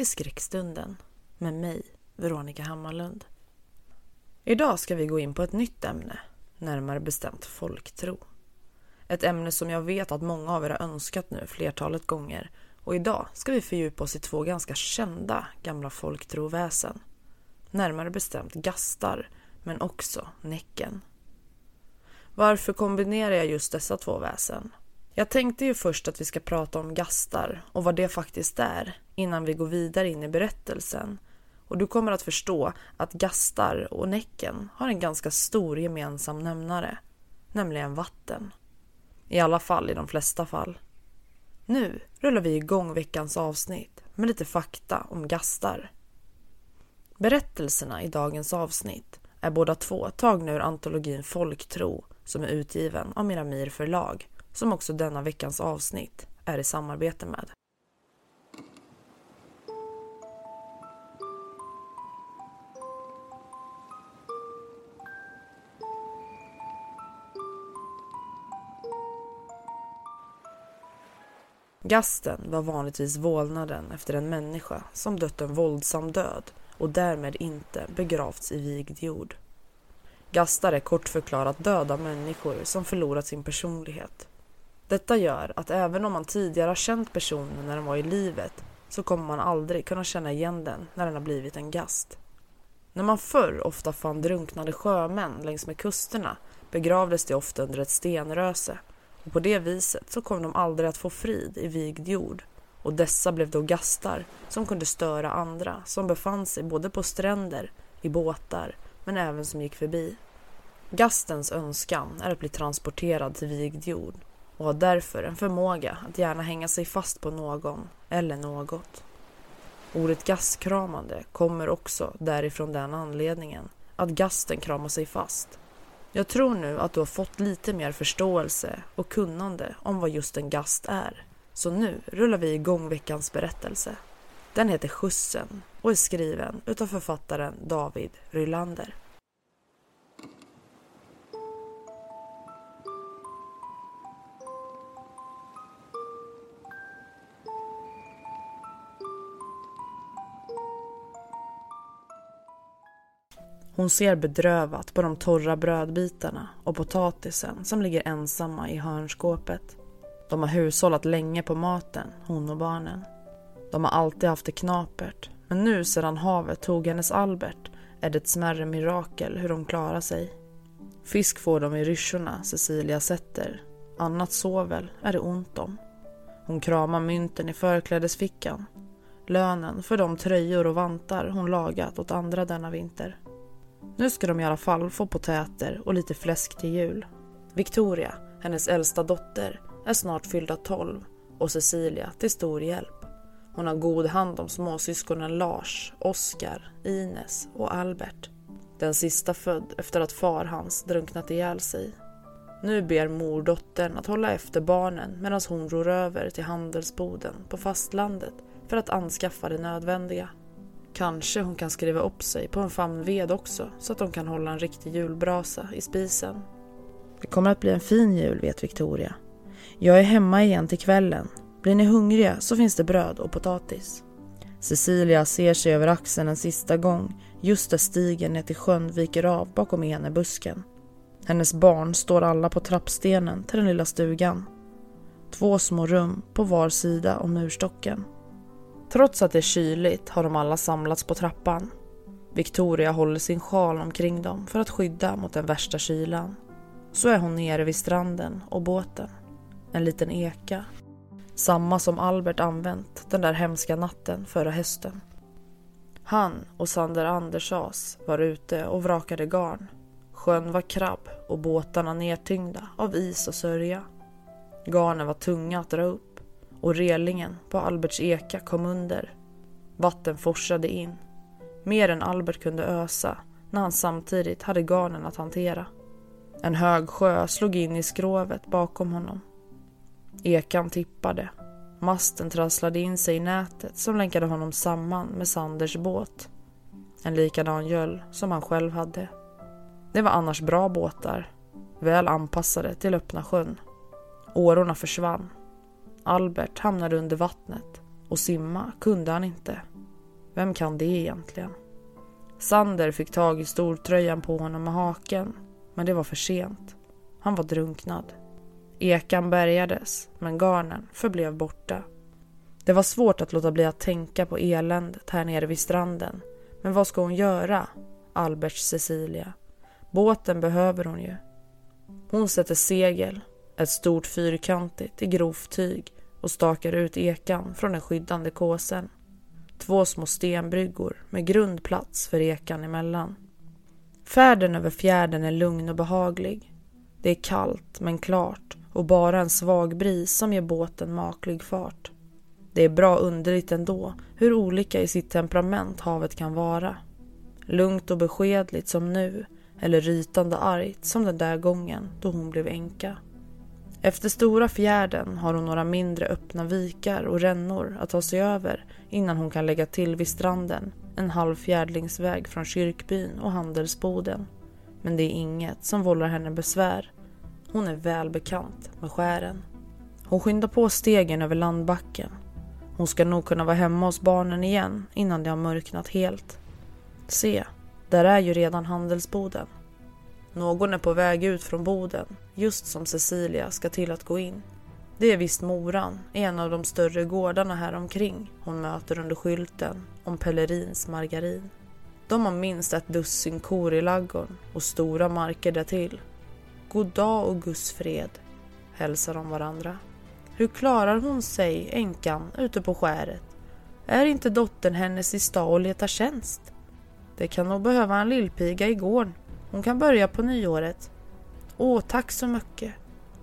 till Skräckstunden med mig, Veronica Hammarlund. Idag ska vi gå in på ett nytt ämne, närmare bestämt folktro. Ett ämne som jag vet att många av er har önskat nu flertalet gånger och idag ska vi fördjupa oss i två ganska kända gamla folktroväsen. Närmare bestämt gastar, men också Näcken. Varför kombinerar jag just dessa två väsen? Jag tänkte ju först att vi ska prata om gastar och vad det faktiskt är innan vi går vidare in i berättelsen. Och du kommer att förstå att gastar och Näcken har en ganska stor gemensam nämnare, nämligen vatten. I alla fall i de flesta fall. Nu rullar vi igång veckans avsnitt med lite fakta om gastar. Berättelserna i dagens avsnitt är båda två tagna ur antologin Folktro som är utgiven av Miramir förlag som också denna veckans avsnitt är i samarbete med. Gasten var vanligtvis vålnaden efter en människa som dött en våldsam död och därmed inte begravts i vigd jord. Gastar är kort förklarat döda människor som förlorat sin personlighet. Detta gör att även om man tidigare har känt personen när den var i livet så kommer man aldrig kunna känna igen den när den har blivit en gast. När man förr ofta fann drunknade sjömän längs med kusterna begravdes de ofta under ett stenröse och på det viset så kom de aldrig att få frid i vigd jord och dessa blev då gastar som kunde störa andra som befann sig både på stränder, i båtar men även som gick förbi. Gastens önskan är att bli transporterad till vigd jord och har därför en förmåga att gärna hänga sig fast på någon eller något. Ordet gastkramande kommer också därifrån den anledningen att gasten kramar sig fast. Jag tror nu att du har fått lite mer förståelse och kunnande om vad just en gast är. Så nu rullar vi igång veckans berättelse. Den heter Skjutsen och är skriven utav författaren David Rylander. Hon ser bedrövat på de torra brödbitarna och potatisen som ligger ensamma i hörnskåpet. De har hushållat länge på maten, hon och barnen. De har alltid haft det knapert, men nu sedan havet tog hennes Albert är det ett smärre mirakel hur de klarar sig. Fisk får de i ryschorna Cecilia sätter. Annat sovel är det ont om. Hon kramar mynten i förklädesfickan. Lönen för de tröjor och vantar hon lagat åt andra denna vinter. Nu ska de i alla fall få potäter och lite fläsk till jul. Victoria, hennes äldsta dotter, är snart fyllda 12 och Cecilia till stor hjälp. Hon har god hand om småsyskonen Lars, Oskar, Ines och Albert. Den sista född efter att far hans drunknat ihjäl sig. Nu ber mordottern att hålla efter barnen medan hon ror över till handelsboden på fastlandet för att anskaffa det nödvändiga. Kanske hon kan skriva upp sig på en famn ved också så att de kan hålla en riktig julbrasa i spisen. Det kommer att bli en fin jul vet Victoria. Jag är hemma igen till kvällen. Blir ni hungriga så finns det bröd och potatis. Cecilia ser sig över axeln en sista gång just där stigen ner till sjön viker av bakom enebusken. Hennes barn står alla på trappstenen till den lilla stugan. Två små rum på var sida om murstocken. Trots att det är kyligt har de alla samlats på trappan. Victoria håller sin sjal omkring dem för att skydda mot den värsta kylan. Så är hon nere vid stranden och båten. En liten eka. Samma som Albert använt den där hemska natten förra hösten. Han och Sander Andersas var ute och vrakade garn. Sjön var krabb och båtarna nedtyngda av is och sörja. Garnen var tunga att dra upp och relingen på Alberts eka kom under. Vatten forsade in. Mer än Albert kunde ösa när han samtidigt hade garnen att hantera. En hög sjö slog in i skrovet bakom honom. Ekan tippade. Masten trasslade in sig i nätet som länkade honom samman med Sanders båt. En likadan göll som han själv hade. Det var annars bra båtar, väl anpassade till öppna sjön. Årorna försvann. Albert hamnade under vattnet och simma kunde han inte. Vem kan det egentligen? Sander fick tag i stortröjan på honom med haken, men det var för sent. Han var drunknad. Ekan bärgades, men garnen förblev borta. Det var svårt att låta bli att tänka på eländet här nere vid stranden. Men vad ska hon göra? Alberts Cecilia. Båten behöver hon ju. Hon sätter segel, ett stort fyrkantigt i grovt tyg och stakar ut ekan från den skyddande kåsen. Två små stenbryggor med grundplats för ekan emellan. Färden över fjärden är lugn och behaglig. Det är kallt men klart och bara en svag bris som ger båten maklig fart. Det är bra underligt ändå hur olika i sitt temperament havet kan vara. Lugnt och beskedligt som nu eller rytande argt som den där gången då hon blev änka. Efter stora fjärden har hon några mindre öppna vikar och rännor att ta sig över innan hon kan lägga till vid stranden en halv fjärdlingsväg från kyrkbyn och handelsboden. Men det är inget som vållar henne besvär. Hon är väl bekant med skären. Hon skyndar på stegen över landbacken. Hon ska nog kunna vara hemma hos barnen igen innan det har mörknat helt. Se, där är ju redan handelsboden. Någon är på väg ut från boden, just som Cecilia ska till att gå in. Det är visst Moran, en av de större gårdarna här omkring hon möter under skylten om Pellerins margarin. De har minst ett dussin kor i laggorn och stora marker därtill. God dag och Guds fred, hälsar de varandra. Hur klarar hon sig, änkan, ute på skäret? Är inte dottern hennes i stad och letar tjänst? Det kan nog behöva en lillpiga i gården. Hon kan börja på nyåret. Åh, tack så mycket.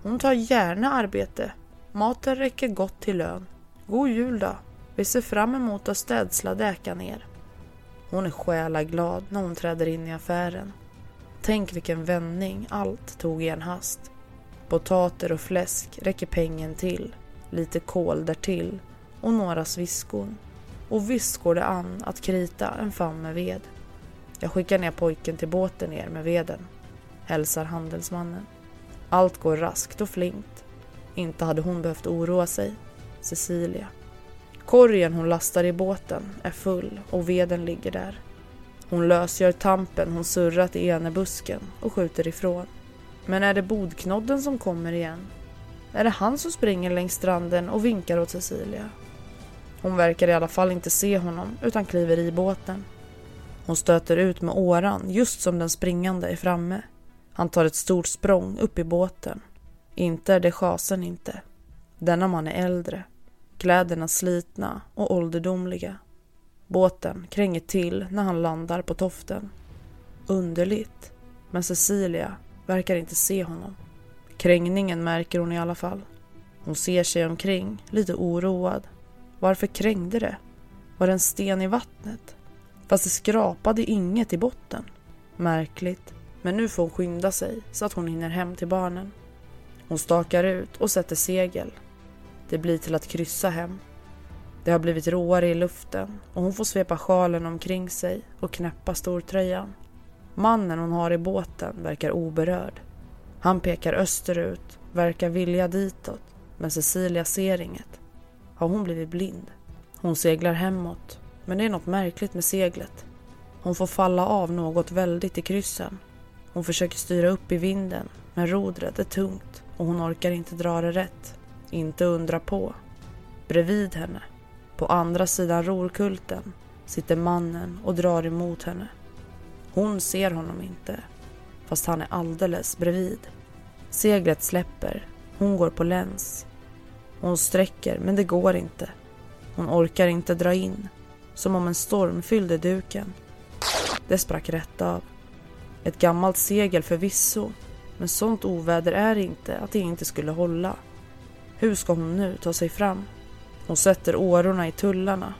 Hon tar gärna arbete. Maten räcker gott till lön. God jul då. Vi ser fram emot att städsla däka ner. Hon är själaglad när hon träder in i affären. Tänk vilken vändning allt tog i en hast. Potater och fläsk räcker pengen till. Lite kål därtill och några sviskon. Och visst går det an att krita en famn med ved. Jag skickar ner pojken till båten ner med veden, hälsar handelsmannen. Allt går raskt och flinkt. Inte hade hon behövt oroa sig. Cecilia. Korgen hon lastar i båten är full och veden ligger där. Hon lösgör tampen hon surrat i enebusken och skjuter ifrån. Men är det bodknodden som kommer igen? Är det han som springer längs stranden och vinkar åt Cecilia? Hon verkar i alla fall inte se honom utan kliver i båten. Hon stöter ut med åran just som den springande är framme. Han tar ett stort språng upp i båten. Inte är det chasen inte. Denna man är äldre. Kläderna slitna och ålderdomliga. Båten kränger till när han landar på toften. Underligt, men Cecilia verkar inte se honom. Krängningen märker hon i alla fall. Hon ser sig omkring, lite oroad. Varför krängde det? Var det en sten i vattnet? Fast det skrapade inget i botten. Märkligt. Men nu får hon skynda sig så att hon hinner hem till barnen. Hon stakar ut och sätter segel. Det blir till att kryssa hem. Det har blivit råare i luften och hon får svepa sjalen omkring sig och knäppa stortröjan. Mannen hon har i båten verkar oberörd. Han pekar österut, verkar vilja ditåt, men Cecilia ser inget. Har hon blivit blind? Hon seglar hemåt men det är något märkligt med seglet. Hon får falla av något väldigt i kryssen. Hon försöker styra upp i vinden, men rodret är tungt och hon orkar inte dra det rätt. Inte undra på. Bredvid henne, på andra sidan rorkulten, sitter mannen och drar emot henne. Hon ser honom inte, fast han är alldeles bredvid. Seglet släpper, hon går på läns. Hon sträcker, men det går inte. Hon orkar inte dra in, som om en storm fyllde duken. Det sprack rätt av. Ett gammalt segel förvisso, men sånt oväder är inte att det inte skulle hålla. Hur ska hon nu ta sig fram? Hon sätter årorna i tullarna.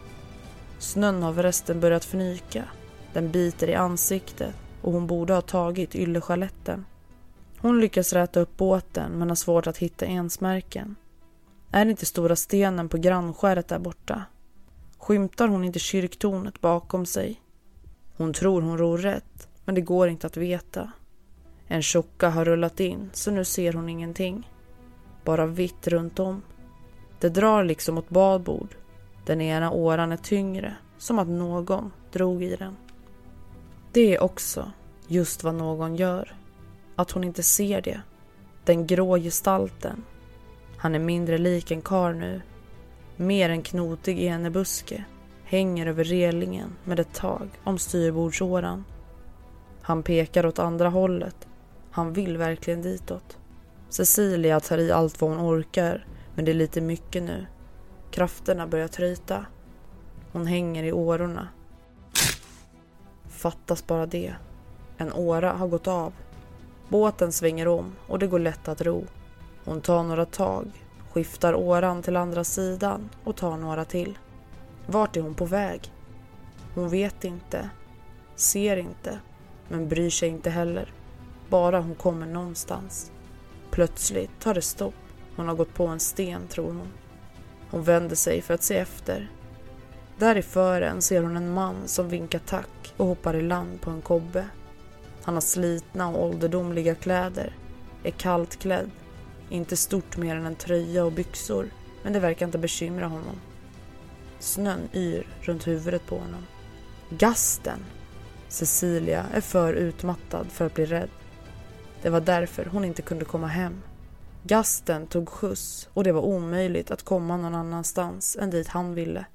Snön har förresten börjat fnyka. Den biter i ansiktet och hon borde ha tagit ylleskaletten. Hon lyckas räta upp båten men har svårt att hitta ensmärken. Är det inte stora stenen på grannskäret där borta? Skymtar hon inte kyrktornet bakom sig? Hon tror hon ror rätt, men det går inte att veta. En tjocka har rullat in, så nu ser hon ingenting. Bara vitt runt om. Det drar liksom åt badbord. Den ena åran är tyngre, som att någon drog i den. Det är också just vad någon gör. Att hon inte ser det. Den grå gestalten. Han är mindre lik en kar nu. Mer än knotig enebuske. Hänger över relingen med ett tag om styrbordsåran. Han pekar åt andra hållet. Han vill verkligen ditåt. Cecilia tar i allt vad hon orkar, men det är lite mycket nu. Krafterna börjar tryta. Hon hänger i årorna. Fattas bara det. En åra har gått av. Båten svänger om och det går lätt att ro. Hon tar några tag, skiftar åran till andra sidan och tar några till. Vart är hon på väg? Hon vet inte, ser inte, men bryr sig inte heller. Bara hon kommer någonstans. Plötsligt tar det stopp. Hon har gått på en sten, tror hon. Hon vänder sig för att se efter. Där i fören ser hon en man som vinkar tack och hoppar i land på en kobbe. Han har slitna och ålderdomliga kläder, är kallt klädd, inte stort mer än en tröja och byxor, men det verkar inte bekymra honom. Snön yr runt huvudet på honom. Gasten! Cecilia är för utmattad för att bli rädd. Det var därför hon inte kunde komma hem. Gasten tog skjuts och det var omöjligt att komma någon annanstans än dit han ville.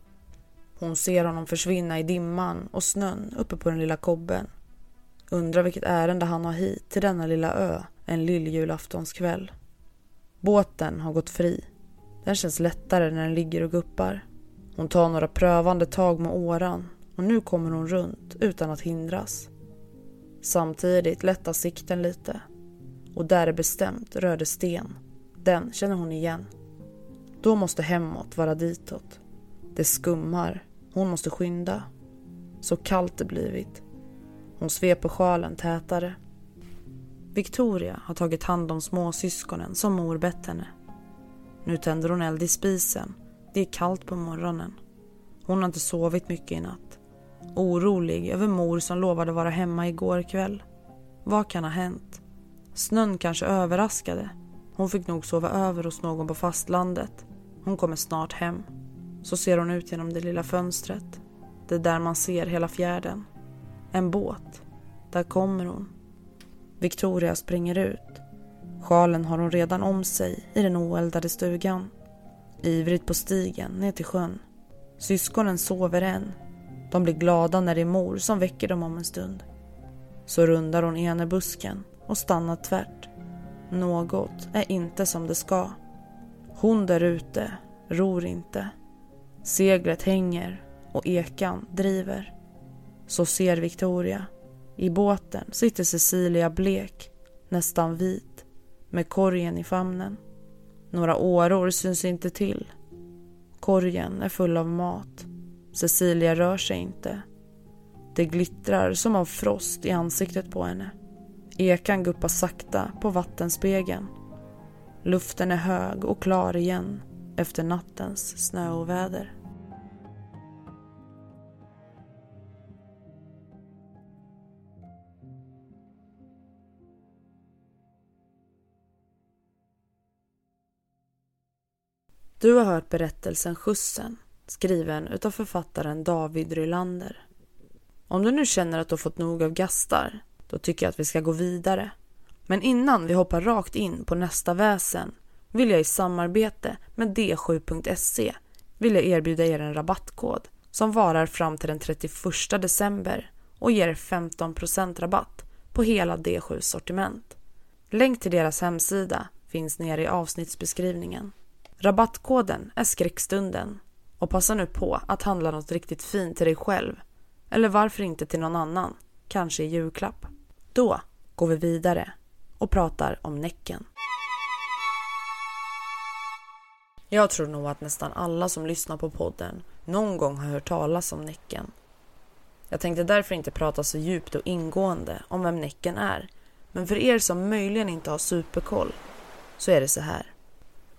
Hon ser honom försvinna i dimman och snön uppe på den lilla kobben. Undrar vilket ärende han har hit till denna lilla ö en lilljulaftonskväll. Båten har gått fri. Den känns lättare när den ligger och guppar. Hon tar några prövande tag med åran och nu kommer hon runt utan att hindras. Samtidigt lättar sikten lite och där är bestämt röde sten. Den känner hon igen. Då måste hemåt vara ditåt. Det skummar. Hon måste skynda. Så kallt det blivit. Hon sveper sjalen tätare. Victoria har tagit hand om småsyskonen som mor bett henne. Nu tänder hon eld i spisen. Det är kallt på morgonen. Hon har inte sovit mycket i natt. Orolig över mor som lovade vara hemma igår kväll. Vad kan ha hänt? Snön kanske överraskade. Hon fick nog sova över hos någon på fastlandet. Hon kommer snart hem. Så ser hon ut genom det lilla fönstret. Det är där man ser hela fjärden. En båt. Där kommer hon. Victoria springer ut. Sjalen har hon redan om sig i den oeldade stugan. Ivrigt på stigen ner till sjön. Syskonen sover än. De blir glada när det är mor som väcker dem om en stund. Så rundar hon ene busken och stannar tvärt. Något är inte som det ska. Hon där ute ror inte. Seglet hänger och ekan driver. Så ser Victoria. I båten sitter Cecilia blek, nästan vit, med korgen i famnen. Några åror syns inte till. Korgen är full av mat. Cecilia rör sig inte. Det glittrar som av frost i ansiktet på henne. Ekan guppar sakta på vattenspegeln. Luften är hög och klar igen efter nattens snöoväder. Du har hört berättelsen Skjutsen skriven utav författaren David Rylander. Om du nu känner att du har fått nog av gastar då tycker jag att vi ska gå vidare. Men innan vi hoppar rakt in på nästa väsen vill jag i samarbete med D7.se vill jag erbjuda er en rabattkod som varar fram till den 31 december och ger 15% rabatt på hela D7 sortiment. Länk till deras hemsida finns nere i avsnittsbeskrivningen. Rabattkoden är skräckstunden och passa nu på att handla något riktigt fint till dig själv eller varför inte till någon annan, kanske i julklapp. Då går vi vidare och pratar om Näcken. Jag tror nog att nästan alla som lyssnar på podden någon gång har hört talas om Näcken. Jag tänkte därför inte prata så djupt och ingående om vem Näcken är. Men för er som möjligen inte har superkoll så är det så här.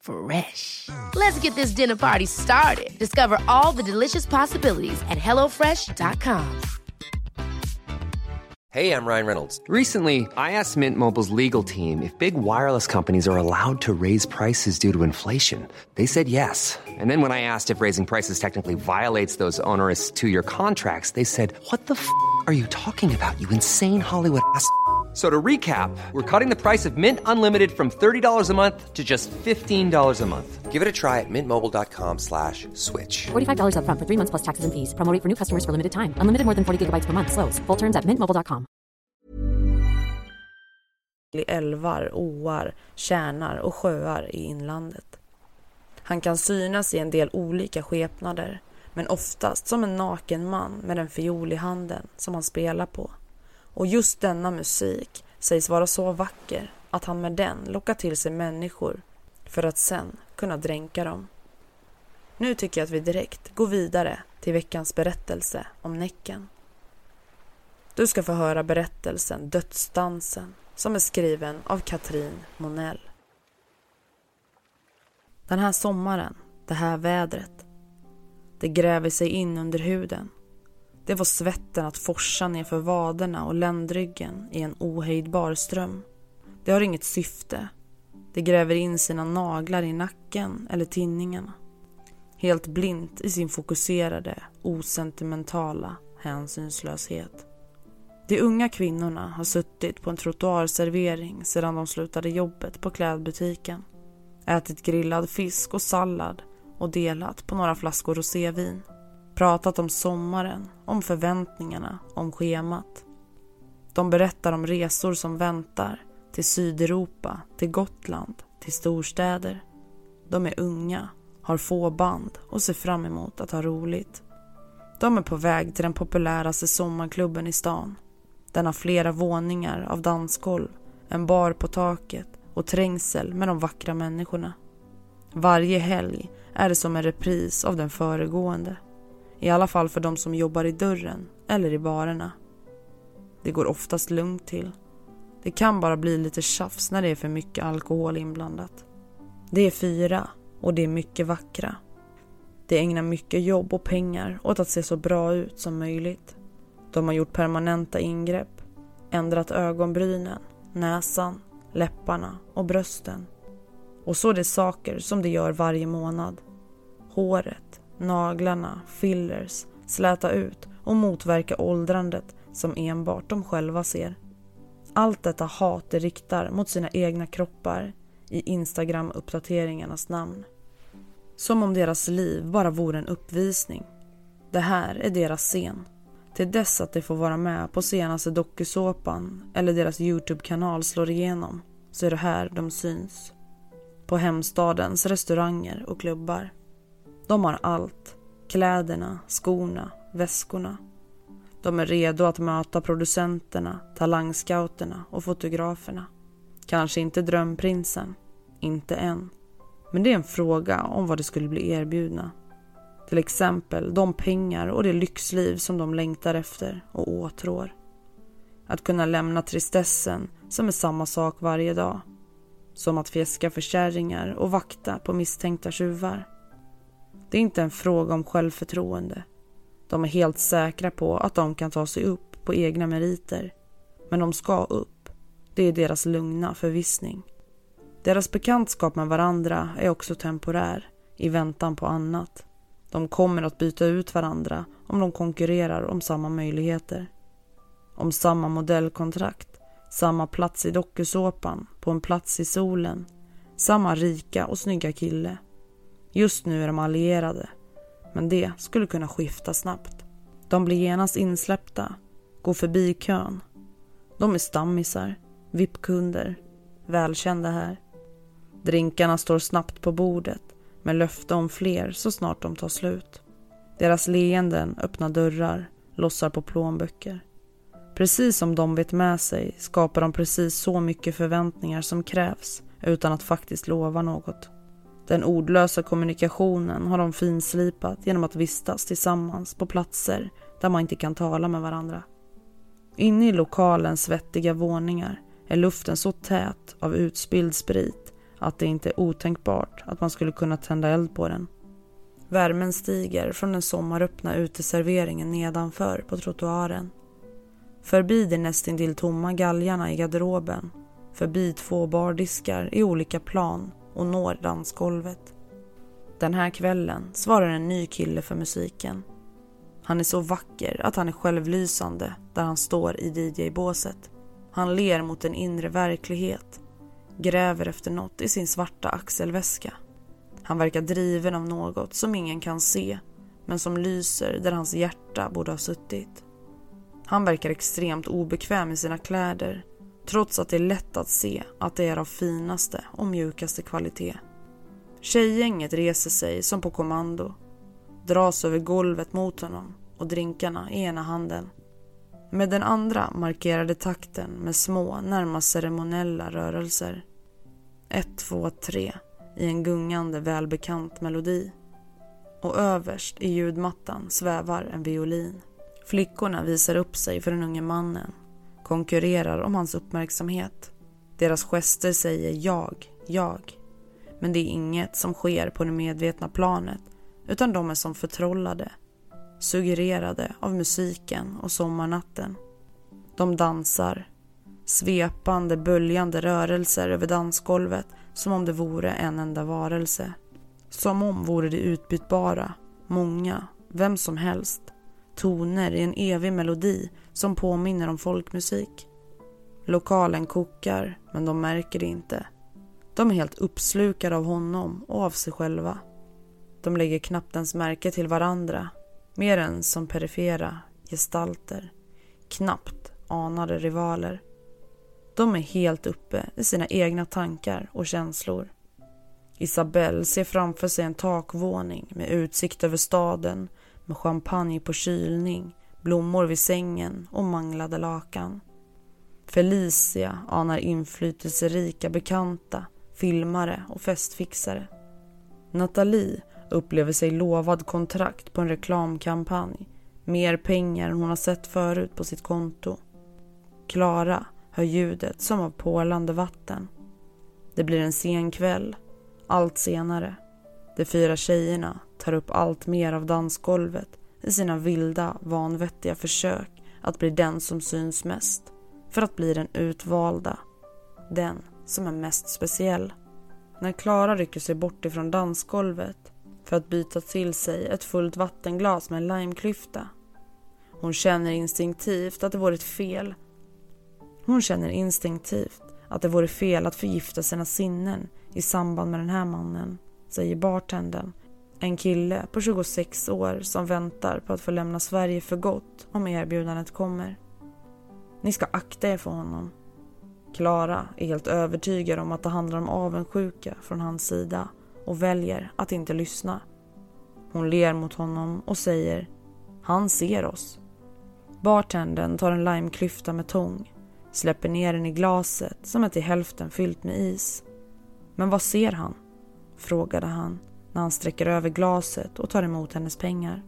Fresh. Let's get this dinner party started. Discover all the delicious possibilities at hellofresh.com. Hey, I'm Ryan Reynolds. Recently, I asked Mint Mobile's legal team if big wireless companies are allowed to raise prices due to inflation. They said yes. And then when I asked if raising prices technically violates those onerous two year contracts, they said, What the f are you talking about, you insane Hollywood ass? So to recap, we're cutting the price of Mint Unlimited from $30 a month to just $15 a month. Give it a try at mintmobile.com slash switch. $45 upfront for three months plus taxes and fees. Promo rate for new customers for limited time. Unlimited more than 40 gigabytes per month. Slows. Full terms at mintmobile.com. älvar, åar, tjärnar och sjöar i inlandet. Han kan synas i en del olika skepnader men oftast som en naken man med en fiol i handen som han spelar på. Och just denna musik sägs vara så vacker att han med den lockar till sig människor för att sen kunna dränka dem. Nu tycker jag att vi direkt går vidare till veckans berättelse om Näcken. Du ska få höra berättelsen Dödsdansen som är skriven av Katrin Monell. Den här sommaren, det här vädret, det gräver sig in under huden det var svetten att forsa nerför vaderna och ländryggen i en ohejdbar ström. Det har inget syfte. Det gräver in sina naglar i nacken eller tinningarna. Helt blint i sin fokuserade, osentimentala hänsynslöshet. De unga kvinnorna har suttit på en trottoarservering sedan de slutade jobbet på klädbutiken. Ätit grillad fisk och sallad och delat på några flaskor rosévin. Pratat om sommaren, om förväntningarna, om schemat. De berättar om resor som väntar till Sydeuropa, till Gotland, till storstäder. De är unga, har få band och ser fram emot att ha roligt. De är på väg till den populäraste sommarklubben i stan. Den har flera våningar av dansgolv, en bar på taket och trängsel med de vackra människorna. Varje helg är det som en repris av den föregående. I alla fall för de som jobbar i dörren eller i barerna. Det går oftast lugnt till. Det kan bara bli lite tjafs när det är för mycket alkohol inblandat. Det är fyra och det är mycket vackra. De ägnar mycket jobb och pengar åt att se så bra ut som möjligt. De har gjort permanenta ingrepp, ändrat ögonbrynen, näsan, läpparna och brösten. Och så det saker som de gör varje månad. Håret, naglarna, fillers, släta ut och motverka åldrandet som enbart de själva ser. Allt detta hat de riktar mot sina egna kroppar i Instagram-uppdateringarnas namn. Som om deras liv bara vore en uppvisning. Det här är deras scen. Till dess att de får vara med på senaste dokusåpan eller deras Youtube-kanal slår igenom så är det här de syns. På hemstadens restauranger och klubbar. De har allt. Kläderna, skorna, väskorna. De är redo att möta producenterna, talangscouterna och fotograferna. Kanske inte drömprinsen. Inte än. Men det är en fråga om vad de skulle bli erbjudna. Till exempel de pengar och det lyxliv som de längtar efter och åtrår. Att kunna lämna tristessen som är samma sak varje dag. Som att fjäska för kärringar och vakta på misstänkta tjuvar. Det är inte en fråga om självförtroende. De är helt säkra på att de kan ta sig upp på egna meriter. Men de ska upp. Det är deras lugna förvissning. Deras bekantskap med varandra är också temporär i väntan på annat. De kommer att byta ut varandra om de konkurrerar om samma möjligheter. Om samma modellkontrakt, samma plats i dokusåpan, på en plats i solen, samma rika och snygga kille. Just nu är de allierade, men det skulle kunna skifta snabbt. De blir genast insläppta, går förbi kön. De är stammisar, VIP-kunder, välkända här. Drinkarna står snabbt på bordet med löfte om fler så snart de tar slut. Deras leenden öppnar dörrar, lossar på plånböcker. Precis som de vet med sig skapar de precis så mycket förväntningar som krävs utan att faktiskt lova något. Den ordlösa kommunikationen har de finslipat genom att vistas tillsammans på platser där man inte kan tala med varandra. Inne i lokalens svettiga våningar är luften så tät av utspilld sprit att det inte är otänkbart att man skulle kunna tända eld på den. Värmen stiger från den sommaröppna uteserveringen nedanför på trottoaren. Förbi de nästintill tomma galgarna i garderoben, förbi två bardiskar i olika plan och når dansgolvet. Den här kvällen svarar en ny kille för musiken. Han är så vacker att han är självlysande där han står i DJ-båset. Han ler mot en inre verklighet, gräver efter något i sin svarta axelväska. Han verkar driven av något som ingen kan se, men som lyser där hans hjärta borde ha suttit. Han verkar extremt obekväm i sina kläder, trots att det är lätt att se att det är av finaste och mjukaste kvalitet. Tjejgänget reser sig som på kommando, dras över golvet mot honom och drinkarna i ena handen. Med den andra markerade takten med små, närmast ceremoniella rörelser. Ett, två, tre i en gungande välbekant melodi. Och överst i ljudmattan svävar en violin. Flickorna visar upp sig för den unge mannen, konkurrerar om hans uppmärksamhet. Deras gester säger jag, jag. Men det är inget som sker på det medvetna planet utan de är som förtrollade suggererade av musiken och sommarnatten. De dansar, svepande, böljande rörelser över dansgolvet som om det vore en enda varelse. Som om vore det utbytbara, många, vem som helst. Toner i en evig melodi som påminner om folkmusik. Lokalen kokar, men de märker det inte. De är helt uppslukade av honom och av sig själva. De lägger knappt ens märke till varandra Mer än som perifera gestalter, knappt anade rivaler. De är helt uppe i sina egna tankar och känslor. Isabelle ser framför sig en takvåning med utsikt över staden med champagne på kylning, blommor vid sängen och manglade lakan. Felicia anar inflytelserika bekanta, filmare och festfixare. Nathalie upplever sig lovad kontrakt på en reklamkampanj. Mer pengar än hon har sett förut på sitt konto. Klara hör ljudet som av pålande vatten. Det blir en sen kväll, allt senare. De fyra tjejerna tar upp allt mer av dansgolvet i sina vilda, vanvettiga försök att bli den som syns mest. För att bli den utvalda. Den som är mest speciell. När Klara rycker sig bort ifrån dansgolvet för att byta till sig ett fullt vattenglas med en limeklyfta. Hon känner instinktivt att det vore ett fel. Hon känner instinktivt att det vore fel att förgifta sina sinnen i samband med den här mannen, säger bartendern. En kille på 26 år som väntar på att få lämna Sverige för gott om erbjudandet kommer. Ni ska akta er för honom. Klara är helt övertygad om att det handlar om avundsjuka från hans sida och väljer att inte lyssna. Hon ler mot honom och säger Han ser oss. Bartendern tar en limeklyfta med tång, släpper ner den i glaset som är till hälften fyllt med is. Men vad ser han? frågade han när han sträcker över glaset och tar emot hennes pengar.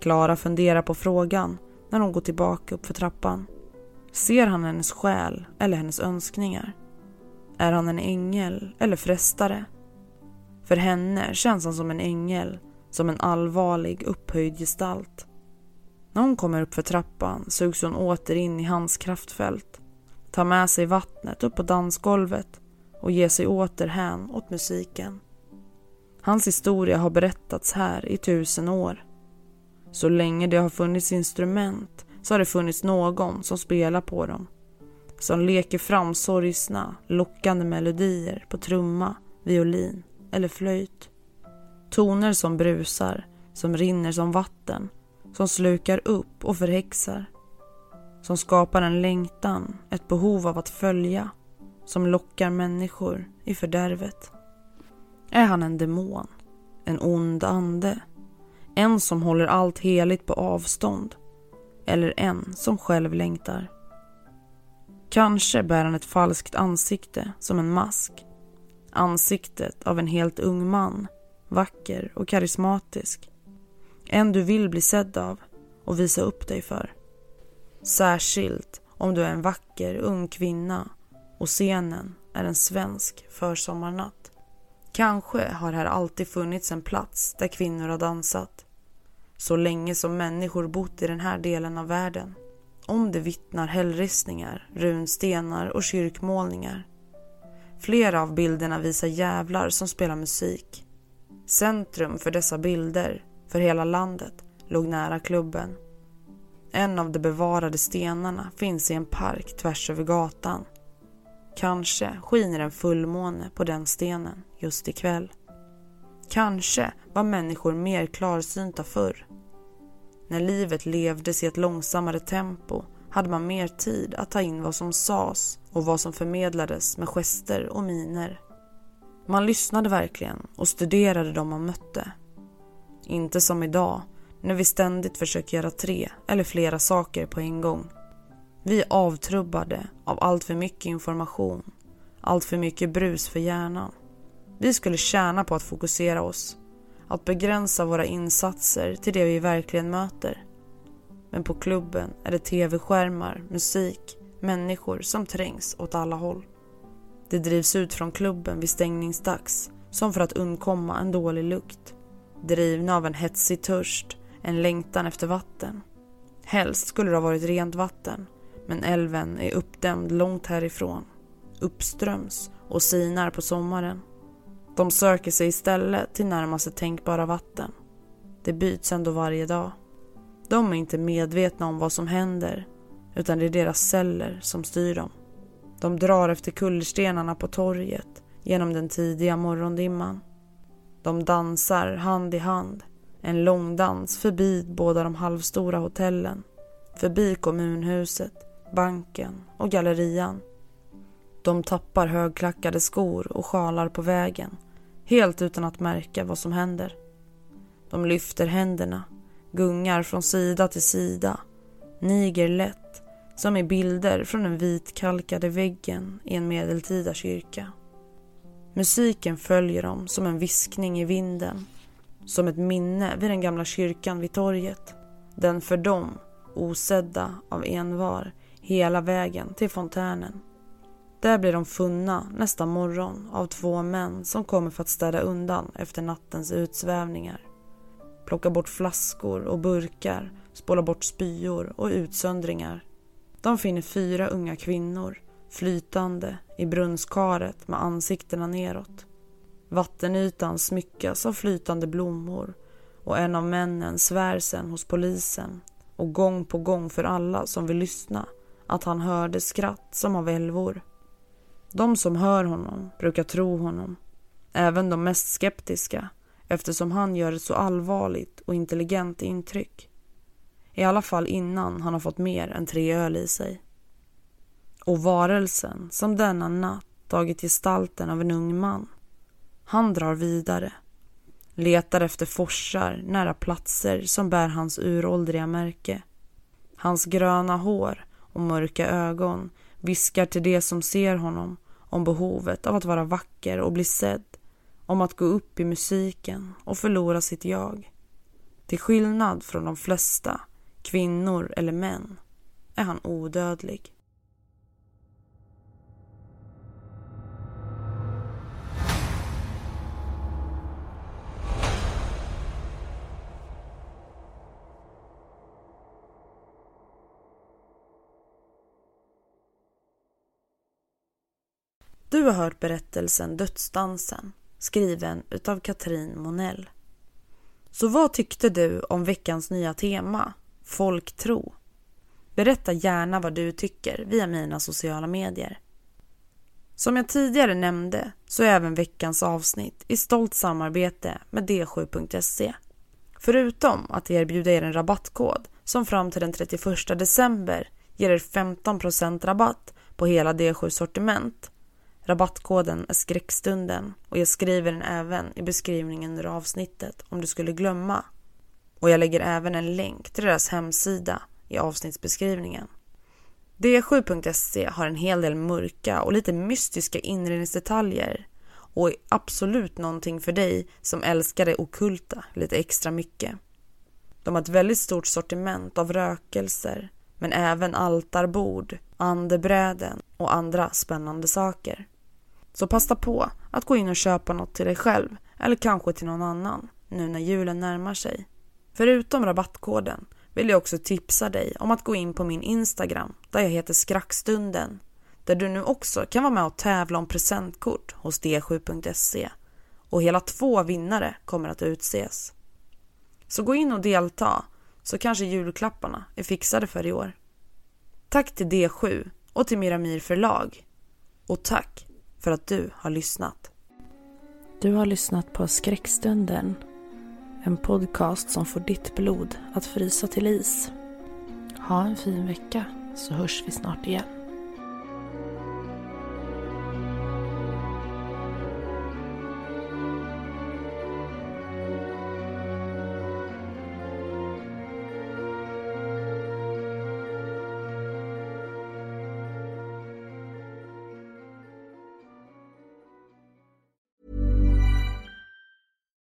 Klara funderar på frågan när hon går tillbaka upp för trappan. Ser han hennes själ eller hennes önskningar? Är han en ängel eller frestare? För henne känns han som en ängel, som en allvarlig upphöjd gestalt. När hon kommer upp för trappan sugs hon åter in i hans kraftfält, tar med sig vattnet upp på dansgolvet och ger sig åter hän åt musiken. Hans historia har berättats här i tusen år. Så länge det har funnits instrument så har det funnits någon som spelar på dem. Som leker fram sorgsna, lockande melodier på trumma, violin eller flöjt. Toner som brusar, som rinner som vatten, som slukar upp och förhäxar. Som skapar en längtan, ett behov av att följa, som lockar människor i fördärvet. Är han en demon? En ond ande? En som håller allt heligt på avstånd? Eller en som själv längtar? Kanske bär han ett falskt ansikte som en mask. Ansiktet av en helt ung man, vacker och karismatisk. En du vill bli sedd av och visa upp dig för. Särskilt om du är en vacker ung kvinna och scenen är en svensk försommarnatt. Kanske har här alltid funnits en plats där kvinnor har dansat. Så länge som människor bott i den här delen av världen. Om det vittnar hällristningar, runstenar och kyrkmålningar. Flera av bilderna visar jävlar som spelar musik. Centrum för dessa bilder, för hela landet, låg nära klubben. En av de bevarade stenarna finns i en park tvärs över gatan. Kanske skiner en fullmåne på den stenen just ikväll. Kanske var människor mer klarsynta förr. När livet levdes i ett långsammare tempo hade man mer tid att ta in vad som sades och vad som förmedlades med gester och miner. Man lyssnade verkligen och studerade dem man mötte. Inte som idag, när vi ständigt försöker göra tre eller flera saker på en gång. Vi är avtrubbade av allt för mycket information, allt för mycket brus för hjärnan. Vi skulle tjäna på att fokusera oss, att begränsa våra insatser till det vi verkligen möter. Men på klubben är det tv-skärmar, musik, människor som trängs åt alla håll. Det drivs ut från klubben vid stängningsdags som för att undkomma en dålig lukt. Drivna av en hetsig törst, en längtan efter vatten. Helst skulle det ha varit rent vatten men älven är uppdämd långt härifrån, uppströms och sinar på sommaren. De söker sig istället till närmaste tänkbara vatten. Det byts ändå varje dag. De är inte medvetna om vad som händer utan det är deras celler som styr dem. De drar efter kullerstenarna på torget genom den tidiga morgondimman. De dansar hand i hand, en lång dans förbi båda de halvstora hotellen, förbi kommunhuset, banken och gallerian. De tappar högklackade skor och sjalar på vägen, helt utan att märka vad som händer. De lyfter händerna, gungar från sida till sida, niger lätt, som i bilder från den vitkalkade väggen i en medeltida kyrka. Musiken följer dem som en viskning i vinden, som ett minne vid den gamla kyrkan vid torget. Den för dem, osedda av envar, hela vägen till fontänen. Där blir de funna nästa morgon av två män som kommer för att städa undan efter nattens utsvävningar. Plocka bort flaskor och burkar, spola bort spyor och utsöndringar. De finner fyra unga kvinnor flytande i brunnskaret med ansiktena neråt. Vattenytan smyckas av flytande blommor och en av männen svär sen hos polisen och gång på gång för alla som vill lyssna att han hörde skratt som av älvor. De som hör honom brukar tro honom, även de mest skeptiska eftersom han gör ett så allvarligt och intelligent intryck. I alla fall innan han har fått mer än tre öl i sig. Och varelsen som denna natt tagit gestalten av en ung man. Han drar vidare, letar efter forsar nära platser som bär hans uråldriga märke. Hans gröna hår och mörka ögon viskar till det som ser honom om behovet av att vara vacker och bli sedd, om att gå upp i musiken och förlora sitt jag. Till skillnad från de flesta, kvinnor eller män, är han odödlig. Du har hört berättelsen Dödsdansen skriven utav Katrin Monell. Så vad tyckte du om veckans nya tema, folktro? Berätta gärna vad du tycker via mina sociala medier. Som jag tidigare nämnde så är även veckans avsnitt i stolt samarbete med D7.se. Förutom att erbjuda er en rabattkod som fram till den 31 december ger er 15% rabatt på hela D7 sortiment. Rabattkoden är skräckstunden och jag skriver den även i beskrivningen under avsnittet om du skulle glömma. Och jag lägger även en länk till deras hemsida i avsnittsbeskrivningen. D7.se har en hel del mörka och lite mystiska inredningsdetaljer och är absolut någonting för dig som älskar det okulta lite extra mycket. De har ett väldigt stort sortiment av rökelser men även altarbord, andebräden och andra spännande saker. Så passa på att gå in och köpa något till dig själv eller kanske till någon annan nu när julen närmar sig. Förutom rabattkoden vill jag också tipsa dig om att gå in på min Instagram där jag heter Skrackstunden där du nu också kan vara med och tävla om presentkort hos d7.se och hela två vinnare kommer att utses. Så gå in och delta så kanske julklapparna är fixade för i år. Tack till D7 och till Miramir förlag. Och tack för att du har lyssnat. Du har lyssnat på Skräckstunden en podcast som får ditt blod att frysa till is. Ha en fin vecka så hörs vi snart igen.